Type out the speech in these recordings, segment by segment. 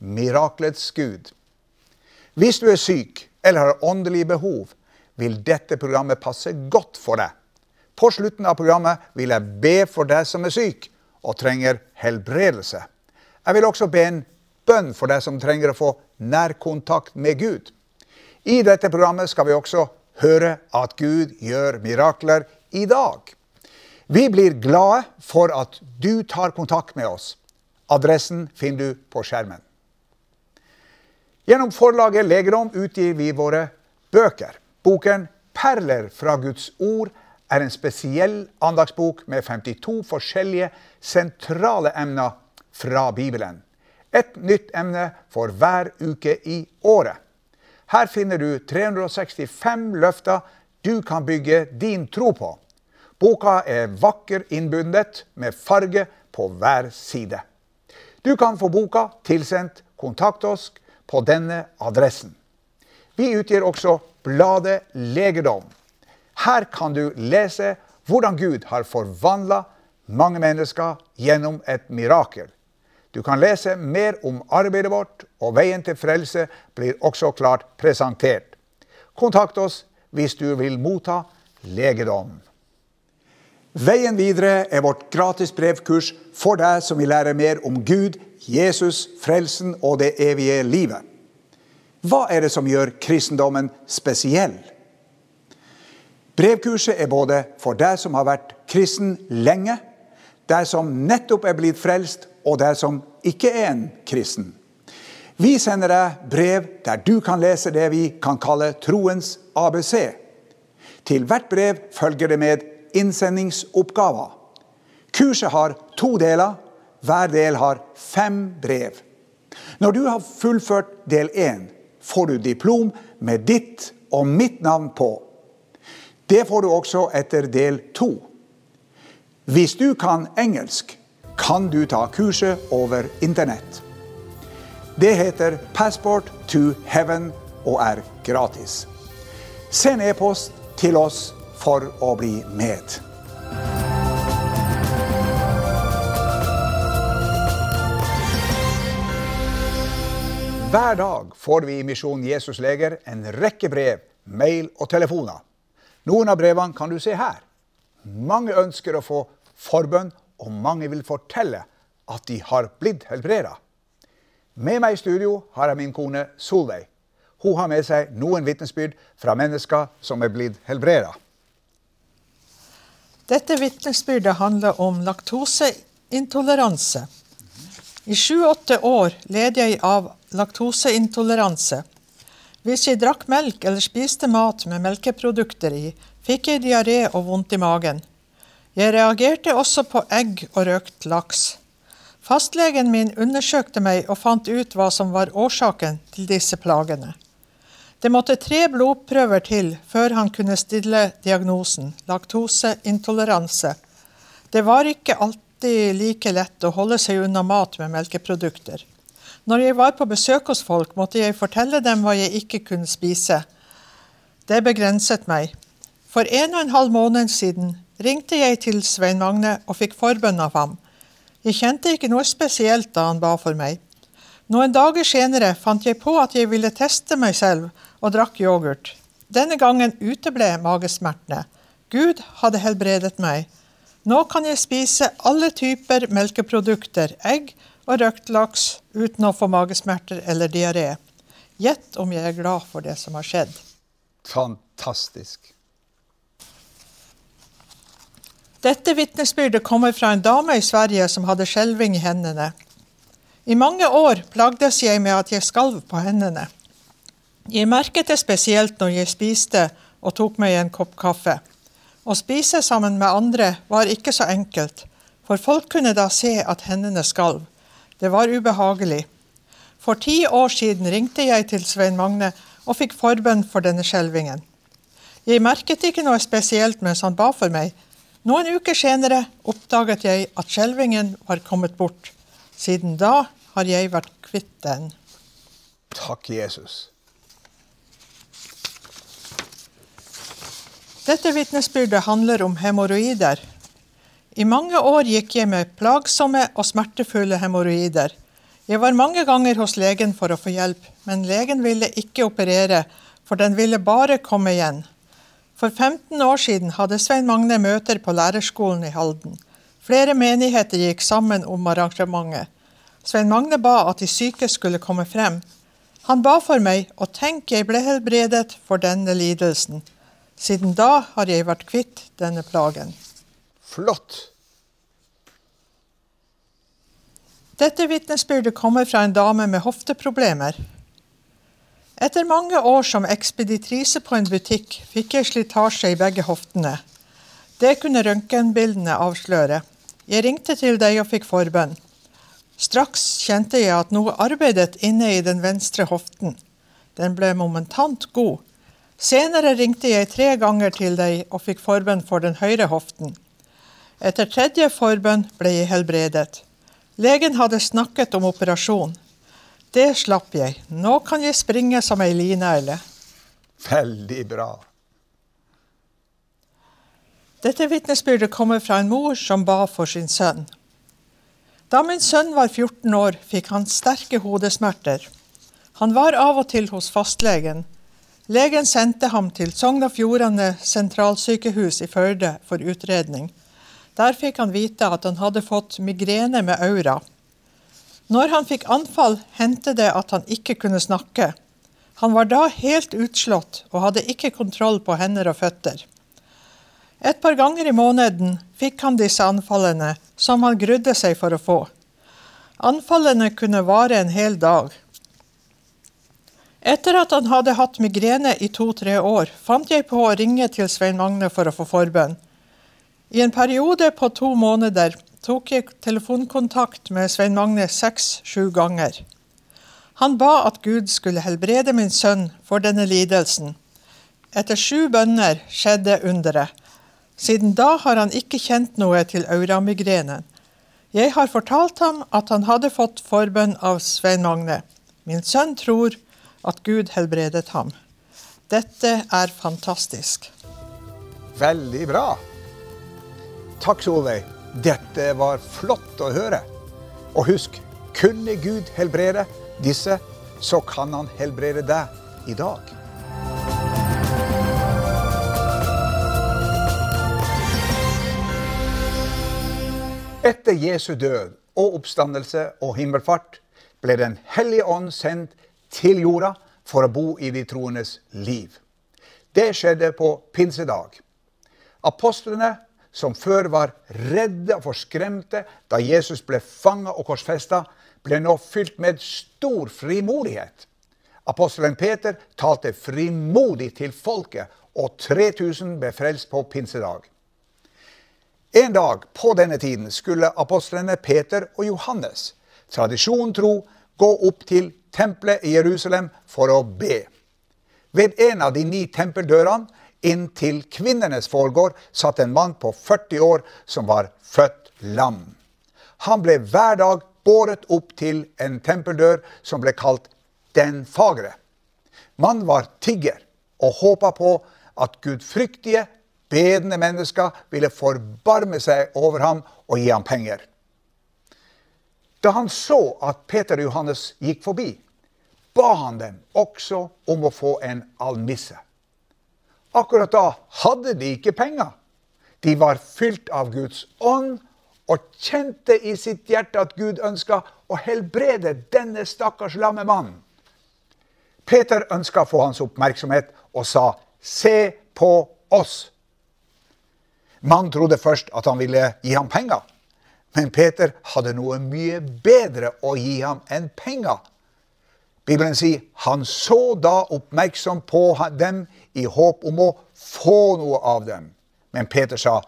miraklets Gud. Hvis du er syk eller har åndelige behov, vil dette programmet passe godt for deg. På slutten av programmet vil jeg be for deg som er syk og trenger helbredelse. Jeg vil også be en bønn for deg som trenger å få nærkontakt med Gud. I dette programmet skal vi også høre at Gud gjør mirakler i dag. Vi blir glade for at du tar kontakt med oss. Adressen finner du på skjermen. Gjennom forlaget Legedom utgir vi våre bøker. Boken 'Perler fra Guds ord' er en spesiell andagsbok med 52 forskjellige sentrale emner fra Bibelen. Et nytt emne for hver uke i året. Her finner du 365 løfter du kan bygge din tro på. Boka er vakker innbundet med farge på hver side. Du kan få boka tilsendt. Kontakt oss på denne adressen. Vi utgir også bladet Legedom. Her kan du lese hvordan Gud har forvandla mange mennesker gjennom et mirakel. Du kan lese mer om arbeidet vårt, og veien til frelse blir også klart presentert. Kontakt oss hvis du vil motta legedom. Veien videre er vårt gratis brevkurs for deg som vil lære mer om Gud, Jesus, frelsen og det evige livet. Hva er det som gjør kristendommen spesiell? Brevkurset er både for deg som har vært kristen lenge, deg som nettopp er blitt frelst, og deg som ikke er en kristen. Vi sender deg brev der du kan lese det vi kan kalle troens ABC. Til hvert brev følger det med innsendingsoppgaver. Kurset har to deler. Hver del har fem brev. Når du har fullført del én, får du diplom med ditt og mitt navn på. Det får du også etter del to. Hvis du kan engelsk, kan du ta kurset over Internett. Det heter Passport to Heaven og er gratis. Send e-post til oss for å bli med. Hver dag får vi i Misjon Jesus Leger en rekke brev, mail og telefoner. Noen av brevene kan du se her. Mange ønsker å få forbønn, og mange vil fortelle at de har blitt helbreda. Med meg i studio har jeg min kone Solveig. Hun har med seg noen vitnesbyrd fra mennesker som er blitt helbreda. Dette vitnesbyrdet handler om laktoseintoleranse. I sju-åtte år led jeg av laktoseintoleranse. Hvis jeg drakk melk eller spiste mat med melkeprodukter i, fikk jeg diaré og vondt i magen. Jeg reagerte også på egg og røkt laks. Fastlegen min undersøkte meg og fant ut hva som var årsaken til disse plagene. Det måtte tre blodprøver til før han kunne stille diagnosen laktoseintoleranse. Det var ikke alltid like lett å holde seg unna mat med melkeprodukter. Når jeg var på besøk hos folk, måtte jeg fortelle dem hva jeg ikke kunne spise. Det begrenset meg. For en og en halv måned siden ringte jeg til Svein Magne og fikk forbønn av ham. Jeg kjente ikke noe spesielt da han ba for meg. Noen dager senere fant jeg på at jeg ville teste meg selv, og drakk yoghurt. Denne gangen uteble magesmertene. Gud hadde helbredet meg. Nå kan jeg spise alle typer melkeprodukter, egg og røkt laks uten å få magesmerter eller diaré. Gjett om jeg er glad for det som har skjedd. Fantastisk. Dette vitnesbyrdet kommer fra en dame i Sverige som hadde skjelving i hendene. I mange år plagdes jeg med at jeg skalv på hendene. Jeg merket det spesielt når jeg spiste og tok meg en kopp kaffe. Å spise sammen med andre var ikke så enkelt, for folk kunne da se at hendene skalv. Det var ubehagelig. For ti år siden ringte jeg til Svein Magne og fikk forbønn for denne skjelvingen. Jeg merket ikke noe spesielt mens han ba for meg. Noen uker senere oppdaget jeg at skjelvingen var kommet bort. Siden da har jeg vært kvitt den. Takk, Jesus. Dette vitnesbyrdet handler om hemoroider. I mange år gikk jeg med plagsomme og smertefulle hemoroider. Jeg var mange ganger hos legen for å få hjelp, men legen ville ikke operere, for den ville bare komme igjen. For 15 år siden hadde Svein Magne møter på lærerskolen i Halden. Flere menigheter gikk sammen om arrangementet. Svein Magne ba at de syke skulle komme frem. Han ba for meg, og tenk, jeg ble helbredet for denne lidelsen. Siden da har jeg vært kvitt denne plagen. Flott. Dette vitnesbyrdet kommer fra en dame med hofteproblemer. Etter mange år som ekspeditrise på en butikk fikk jeg slitasje i begge hoftene. Det kunne røntgenbildene avsløre. Jeg ringte til deg og fikk forbønn. Straks kjente jeg at noe arbeidet inne i den venstre hoften. Den ble momentant god. Senere ringte jeg tre ganger til deg og fikk forbønn for den høyre hoften. Etter tredje forbønn ble jeg helbredet. Legen hadde snakket om operasjon. Det slapp jeg. Nå kan jeg springe som ei linegle. Veldig bra. Dette vitnesbyrdet kommer fra en mor som ba for sin sønn. Da min sønn var 14 år, fikk han sterke hodesmerter. Han var av og til hos fastlegen, Legen sendte ham til Sogn og Fjordane sentralsykehus i Førde for utredning. Der fikk han vite at han hadde fått migrene med aura. Når han fikk anfall, hendte det at han ikke kunne snakke. Han var da helt utslått og hadde ikke kontroll på hender og føtter. Et par ganger i måneden fikk han disse anfallene, som han grudde seg for å få. Anfallene kunne vare en hel dag. Etter at han hadde hatt migrene i to-tre år, fant jeg på å ringe til Svein Magne for å få forbønn. I en periode på to måneder tok jeg telefonkontakt med Svein Magne seks-sju ganger. Han ba at Gud skulle helbrede min sønn for denne lidelsen. Etter sju bønner skjedde underet. Siden da har han ikke kjent noe til auramigrenen. Jeg har fortalt ham at han hadde fått forbønn av Svein Magne. Min sønn tror at Gud helbredet ham. Dette er fantastisk. Veldig bra. Takk, Solveig. Dette var flott å høre. Og husk, kunne Gud helbrede disse, så kan han helbrede deg i dag. Etter Jesu død og oppstandelse og himmelfart ble Den hellige ånd sendt til jorda for å bo i de troendes liv. Det skjedde på pinsedag. Apostlene, som før var redde og forskremte da Jesus ble fanga og korsfesta, ble nå fylt med stor frimodighet. Apostelen Peter talte frimodig til folket, og 3000 ble frelst på pinsedag. En dag på denne tiden skulle apostlene Peter og Johannes, tradisjonen tro, gå opp til tempelet i Jerusalem for å be. Ved en av de ni tempeldørene inn til kvinnenes foregård satt en mann på 40 år som var født lam. Han ble hver dag båret opp til en tempeldør som ble kalt Den fagre. Mannen var tigger og håpa på at gudfryktige, bedende mennesker ville forbarme seg over ham og gi ham penger. Da han så at Peter og Johannes gikk forbi, ba han dem også om å få en almisse. Akkurat da hadde de ikke penger. De var fylt av Guds ånd og kjente i sitt hjerte at Gud ønska å helbrede denne stakkars lamme mannen. Peter ønska å få hans oppmerksomhet og sa, 'Se på oss'. Mannen trodde først at han ville gi ham penger. Men Peter hadde noe mye bedre å gi ham enn penger. Bibelen sier han så da oppmerksom på dem i håp om å få noe av dem. Men Peter sa,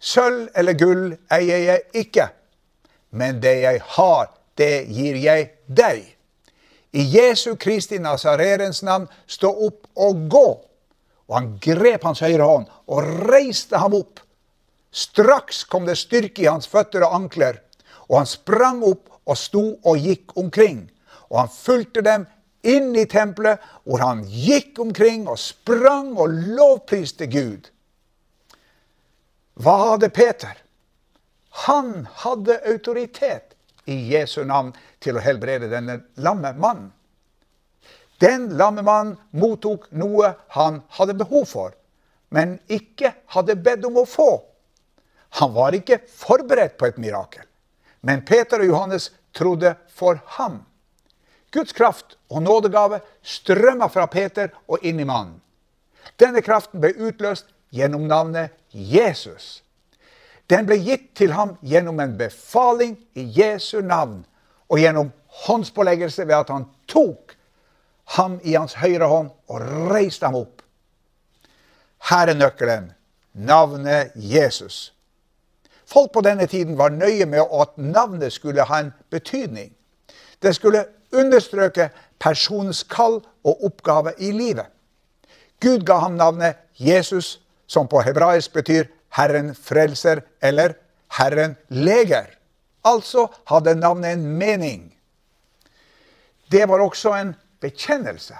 sølv eller gull eier jeg ikke, men det jeg har, det gir jeg deg. I Jesu Kristi Nazarerens navn, stå opp og gå. Og han grep hans høyre hånd og reiste ham opp. Straks kom det styrke i hans føtter og ankler, og han sprang opp og sto og gikk omkring. Og han fulgte dem inn i tempelet, hvor han gikk omkring og sprang og lovpriste Gud. Hva hadde Peter? Han hadde autoritet i Jesu navn til å helbrede denne lamme mannen. Den lamme mannen mottok noe han hadde behov for, men ikke hadde bedt om å få. Han var ikke forberedt på et mirakel, men Peter og Johannes trodde for ham. Guds kraft og nådegave strømma fra Peter og inn i mannen. Denne kraften ble utløst gjennom navnet Jesus. Den ble gitt til ham gjennom en befaling i Jesu navn og gjennom håndspåleggelse ved at han tok ham i hans høyre hånd og reiste ham opp. Her er nøkkelen navnet Jesus. Folk på denne tiden var nøye med at navnet skulle ha en betydning. Det skulle understreke personens kall og oppgave i livet. Gud ga ham navnet Jesus, som på hebraisk betyr Herren frelser eller Herren leger. Altså hadde navnet en mening. Det var også en bekjennelse.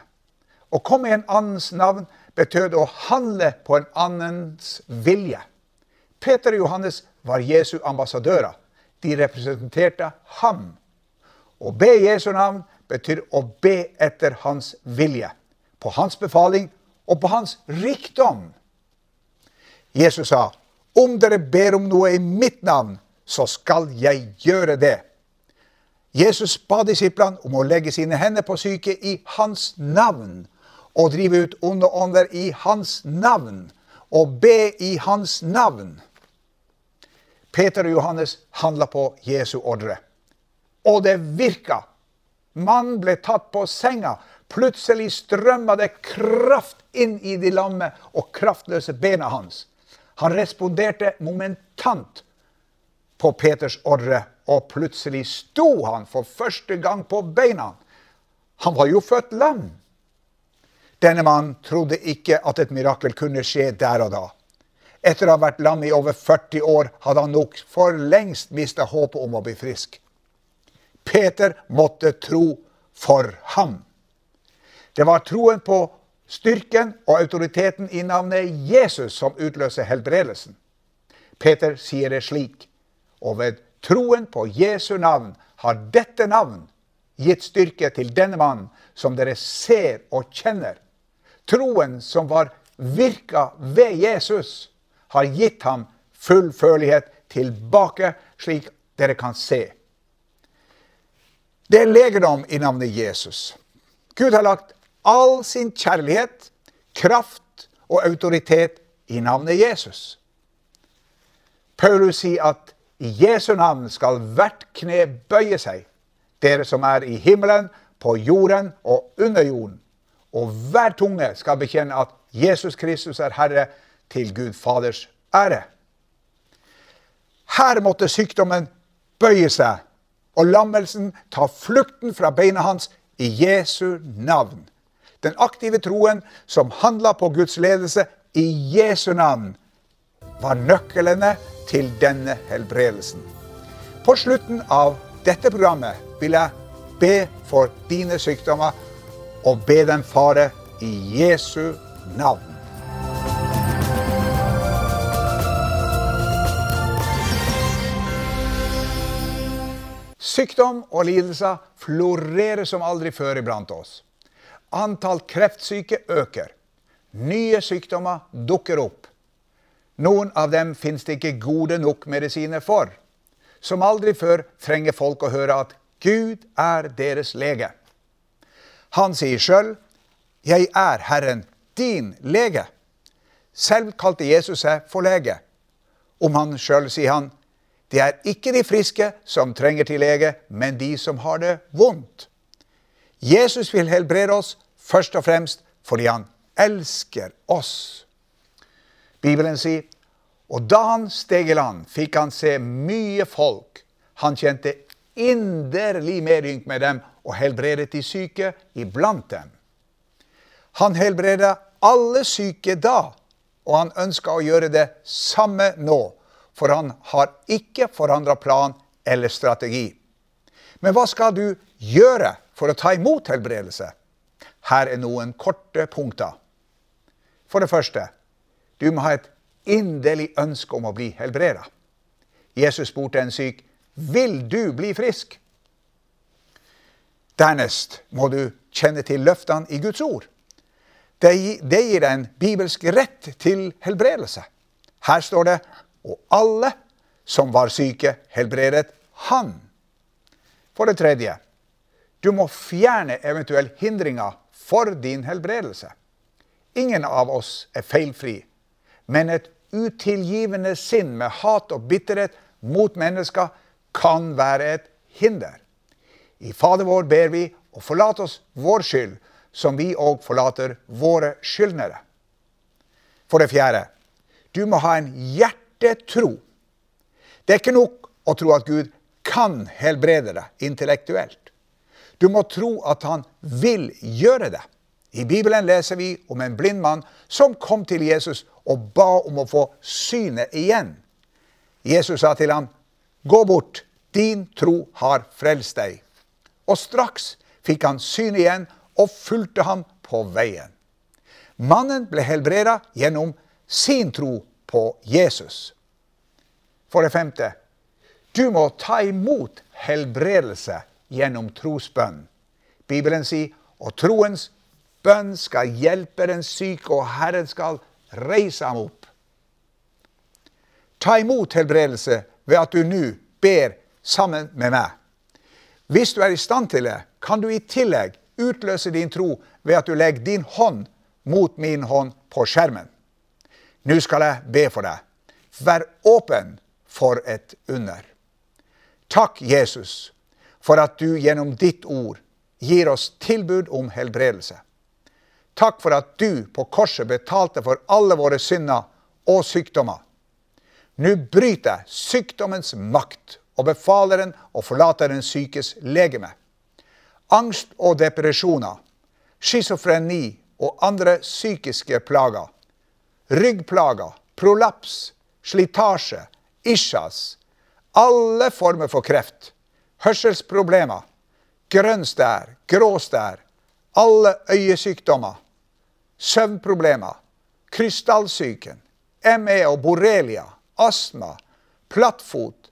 Å komme i en annens navn betød å handle på en annens vilje. Peter og Johannes var Jesu ambassadører. De representerte ham. Å be Jesu navn betyr å be etter hans vilje. På hans befaling og på hans rikdom. Jesus sa, 'Om dere ber om noe i mitt navn, så skal jeg gjøre det.' Jesus ba disiplene om å legge sine hender på syke i hans navn, og drive ut onde ånder i hans navn, og be i hans navn. Peter og Johannes handla på Jesu ordre. Og det virka. Mannen ble tatt på senga. Plutselig strømma det kraft inn i de lamme og kraftløse bena hans. Han responderte momentant på Peters ordre og plutselig sto han for første gang på beina. Han var jo født lam. Denne mannen trodde ikke at et mirakel kunne skje der og da. Etter å ha vært lam i over 40 år hadde han nok for lengst mista håpet om å bli frisk. Peter måtte tro for ham. Det var troen på styrken og autoriteten i navnet Jesus som utløser helbredelsen. Peter sier det slik, og ved troen på Jesu navn har dette navn gitt styrke til denne mannen, som dere ser og kjenner. Troen som var virka ved Jesus, har gitt ham full førlighet tilbake, slik dere kan se. Det er legedom i navnet Jesus. Gud har lagt all sin kjærlighet, kraft og autoritet i navnet Jesus. Paulus sier at i Jesu navn skal hvert kne bøye seg, dere som er i himmelen, på jorden og under jorden. Og hver tunge skal bekjenne at Jesus Kristus er Herre, til Gud Faders ære. Her måtte sykdommen bøye seg, og lammelsen tar flukten fra beina hans i Jesu navn. Den aktive troen som handla på Guds ledelse i Jesu navn, var nøklene til denne helbredelsen. På slutten av dette programmet vil jeg be for dine sykdommer og be dem fare i Jesu navn. Sykdom og lidelser florerer som aldri før iblant oss. Antall kreftsyke øker. Nye sykdommer dukker opp. Noen av dem finnes det ikke gode nok medisiner for. Som aldri før trenger folk å høre at Gud er deres lege. Han sier sjøl, 'Jeg er Herren, din lege'. Selv kalte Jesus seg for lege. Om han sjøl sier han, 'Det er ikke de friske som trenger til lege, men de som har det vondt'. Jesus vil helbrede oss først og fremst fordi han elsker oss. Bibelen sier og da han steg i land, fikk han se mye folk. Han kjente inderlig medynk med dem og helbredet de syke iblant dem. Han helbreda alle syke da, og han ønska å gjøre det samme nå, for han har ikke forandra plan eller strategi. Men hva skal du gjøre for å ta imot helbredelse? Her er noen korte punkter. For det første, du må ha et inderlig ønske om å bli helbreda. Jesus spurte en syk, 'Vil du bli frisk?' Dernest må du kjenne til løftene i Guds ord. Det gir deg en bibelsk rett til helbredelse. Her står det 'Og alle som var syke, helbredet han'. For det tredje, du må fjerne eventuelle hindringer for din helbredelse. Ingen av oss er feilfri, men et utilgivende sinn med hat og bitterhet mot mennesker kan være et hinder. I Fader vår ber vi å forlate oss vår skyld, som vi òg forlater våre skyldnere. For det fjerde, du må ha en hjertetro. Det er ikke nok å tro at Gud kan helbrede deg intellektuelt. Du må tro at han vil gjøre det. I Bibelen leser vi om en blind mann som kom til Jesus og ba om å få synet igjen. Jesus sa til ham, 'Gå bort, din tro har frelst deg.' Og straks fikk han syn igjen og fulgte ham på veien. Mannen ble helbreda gjennom sin tro på Jesus. For det femte, du må ta imot helbredelse gjennom trosbønn. Bibelen sier og troens bønn skal hjelpe den syke, og Herren skal reise ham opp. Ta imot helbredelse ved at du nå ber sammen med meg. Hvis du er i stand til det, kan du i tillegg utløse din tro ved at du legger din hånd mot min hånd på skjermen. Nå skal jeg be for deg. Vær åpen for et under. Takk, Jesus, for at du gjennom ditt ord gir oss tilbud om helbredelse. Takk for at du på korset betalte for alle våre synder og sykdommer. Nå bryter jeg sykdommens makt og befaler den å forlate den sykes legeme. Angst og depresjoner, schizofreni og andre psykiske plager, ryggplager, prolaps, slitasje, isjas, alle former for kreft, hørselsproblemer, grønn stær, grå stær, alle øyesykdommer, søvnproblemer, krystallsyken, ME og borrelia, astma, plattfot,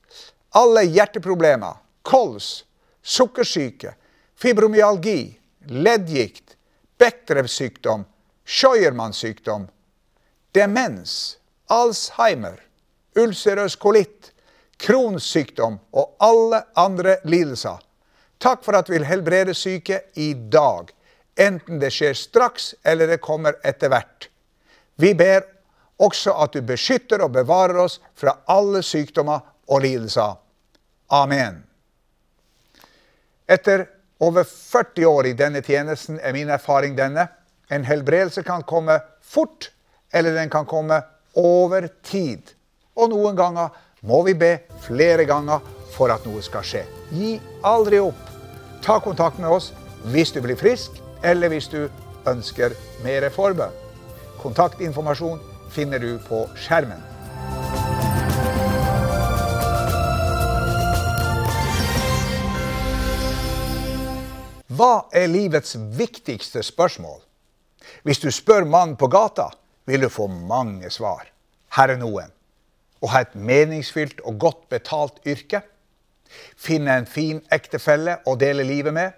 alle hjerteproblemer, kols, sukkersyke, fibromyalgi, leddgikt, Bechdrev-sykdom, demens, Alzheimer, ulcerøs kolitt, Crohns og alle andre lidelser. Takk for at du vil helbrede syke i dag, enten det skjer straks eller det kommer etter hvert. Vi ber også at du beskytter og bevarer oss fra alle sykdommer og lidelser. Amen. Etter over 40 år i denne tjenesten er min erfaring denne. En helbredelse kan komme fort, eller den kan komme over tid. Og noen ganger må vi be flere ganger for at noe skal skje. Gi aldri opp. Ta kontakt med oss hvis du blir frisk, eller hvis du ønsker mer forbønn. Kontaktinformasjon finner du på skjermen. Hva er livets viktigste spørsmål? Hvis du spør mannen på gata, vil du få mange svar. Her er noen å ha et meningsfylt og godt betalt yrke, finne en fin ektefelle å dele livet med,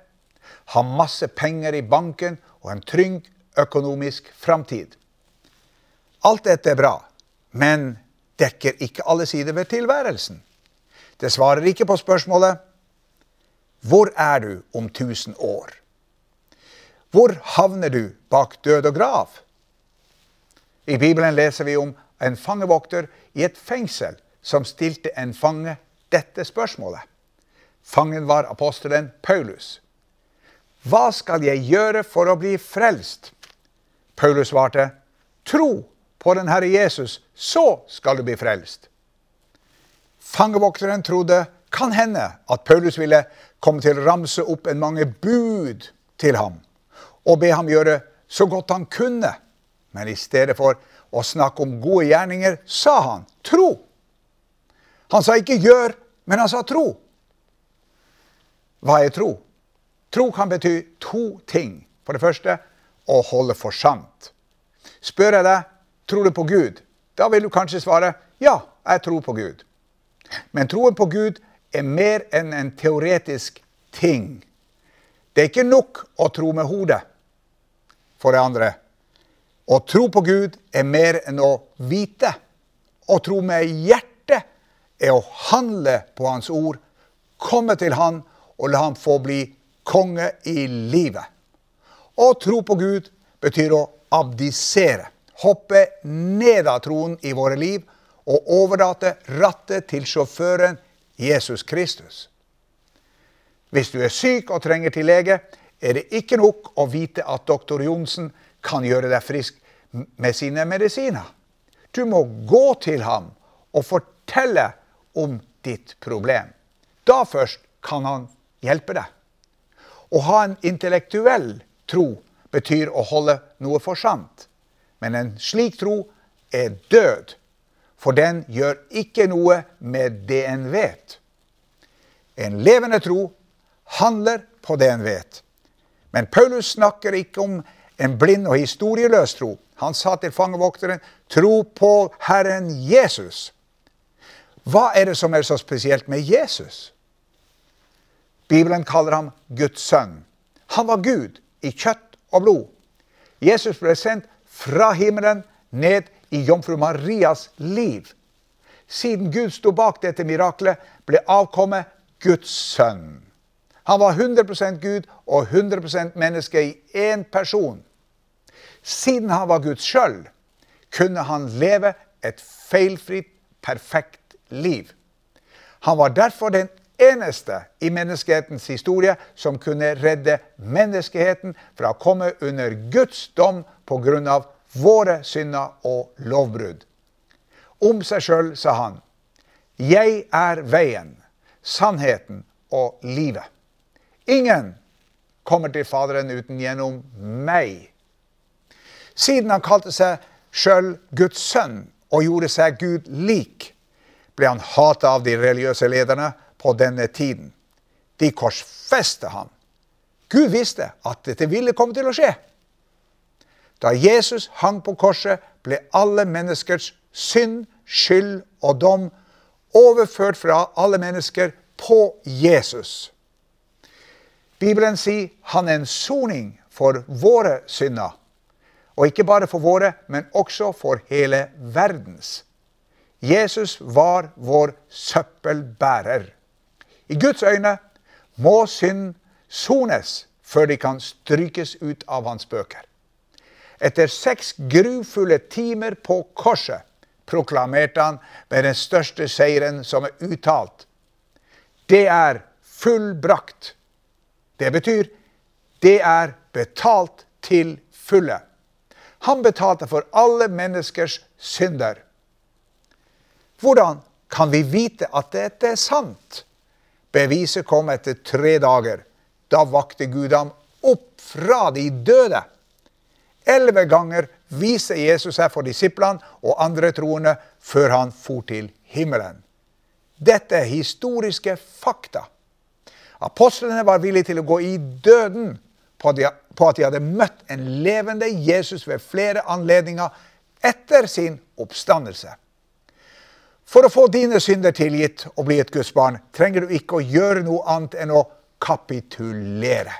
ha masse penger i banken og en trygg økonomisk framtid. Alt dette er bra, men dekker ikke alle sider ved tilværelsen. Det svarer ikke på spørsmålet hvor er du om 1000 år? Hvor havner du bak død og grav? I Bibelen leser vi om en fangevokter i et fengsel som stilte en fange dette spørsmålet. Fangen var apostelen Paulus. Hva skal jeg gjøre for å bli frelst? Paulus svarte, tro på den Herre Jesus, så skal du bli frelst. Fangevokteren trodde Kan hende at Paulus ville komme til å ramse opp en mange bud til ham og be ham gjøre så godt han kunne. Men i stedet for å snakke om gode gjerninger, sa han tro. Han sa ikke gjør, men han sa tro. Hva er tro? Tro kan bety to ting. For det første å holde for sant. Spør jeg deg tror du på Gud, da vil du kanskje svare ja, jeg tror på Gud. Men troen på Gud er mer enn en teoretisk ting. Det er ikke nok å tro med hodet. For det andre, å tro på Gud er mer enn å vite. Å tro med hjertet er å handle på Hans ord, komme til Han og la Han få bli konge i livet. Å tro på Gud betyr å abdisere. Hoppe ned av troen i våre liv og overlate rattet til sjåføren Jesus Kristus. Hvis du er syk og trenger til lege, er det ikke nok å vite at doktor Johnsen kan gjøre deg frisk med sine medisiner. Du må gå til ham og fortelle om ditt problem. Da først kan han hjelpe deg. Å ha en intellektuell tro betyr å holde noe for sant. Men en slik tro er død, for den gjør ikke noe med det en vet. En levende tro handler på det en vet. Men Paulus snakker ikke om en blind og historieløs tro. Han sa til fangevokteren, tro på Herren Jesus. Hva er det som er så spesielt med Jesus? Bibelen kaller ham Guds sønn. Han var Gud i kjøtt og blod. Jesus ble sendt fra himmelen ned i jomfru Marias liv. Siden Gud sto bak dette miraklet, ble avkommet Guds sønn. Han var 100% Gud og 100 menneske i én person. Siden han var Guds sjøl, kunne han leve et feilfritt, perfekt liv. Han var derfor den eneste i menneskehetens historie som kunne redde menneskeheten fra å komme under Guds dom pga. våre synder og lovbrudd. Om seg sjøl sa han, 'Jeg er veien, sannheten og livet'. Ingen kommer til Faderen uten gjennom meg. Siden han kalte seg sjøl Guds sønn og gjorde seg Gud lik, ble han hata av de religiøse lederne på denne tiden. De korsfeste ham. Gud visste at dette ville komme til å skje. Da Jesus hang på korset, ble alle menneskers synd, skyld og dom overført fra alle mennesker på Jesus. Bibelen sier han er en soning for våre synder. Og ikke bare for våre, men også for hele verdens. Jesus var vår søppelbærer. I Guds øyne må synd sones før de kan strykes ut av hans bøker. Etter seks grufulle timer på korset proklamerte han med den største seieren som er uttalt. Det er fullbrakt. Det betyr det er betalt til fulle. Han betalte for alle menneskers synder. Hvordan kan vi vite at dette er sant? Beviset kom etter tre dager. Da vakte Gud ham opp fra de døde. Elleve ganger viser Jesus seg for disiplene og andre troende før han for til himmelen. Dette er historiske fakta. Apostlene var villige til å gå i døden på at de hadde møtt en levende Jesus ved flere anledninger etter sin oppstandelse. For å få dine synder tilgitt og bli et Guds barn, trenger du ikke å gjøre noe annet enn å kapitulere.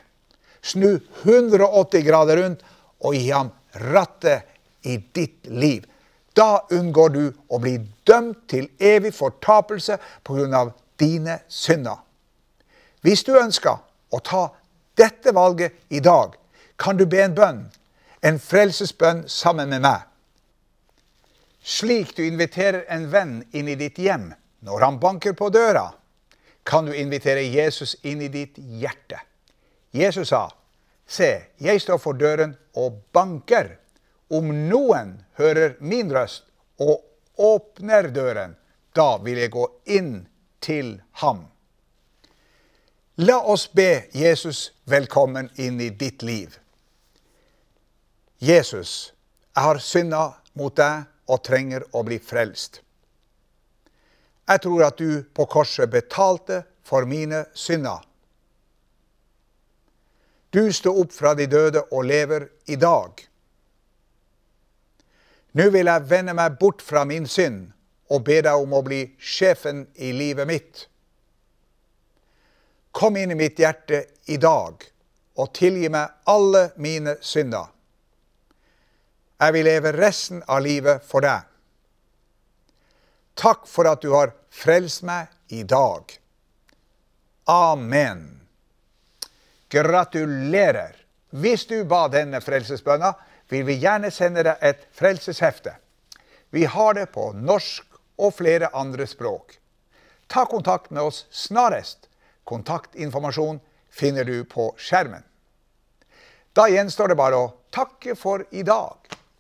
Snu 180 grader rundt og gi ham rattet i ditt liv. Da unngår du å bli dømt til evig fortapelse pga. dine synder. Hvis du ønsker å ta dette valget i dag, kan du be en bønn, en frelsesbønn sammen med meg. Slik du inviterer en venn inn i ditt hjem når han banker på døra, kan du invitere Jesus inn i ditt hjerte. Jesus sa, Se, jeg står for døren og banker. Om noen hører min røst og åpner døren, da vil jeg gå inn til ham. La oss be Jesus velkommen inn i ditt liv. Jesus, jeg har synda mot deg og trenger å bli frelst. Jeg tror at du på korset betalte for mine synder. Du sto opp fra de døde og lever i dag. Nå vil jeg vende meg bort fra min synd og be deg om å bli sjefen i livet mitt. Kom inn i mitt hjerte i dag og tilgi meg alle mine synder. Jeg vil leve resten av livet for deg. Takk for at du har frelst meg i dag. Amen. Gratulerer! Hvis du ba denne frelsesbønna, vil vi gjerne sende deg et frelseshefte. Vi har det på norsk og flere andre språk. Ta kontakt med oss snarest. Kontaktinformasjon finner du på skjermen. Da gjenstår det bare å takke for i dag.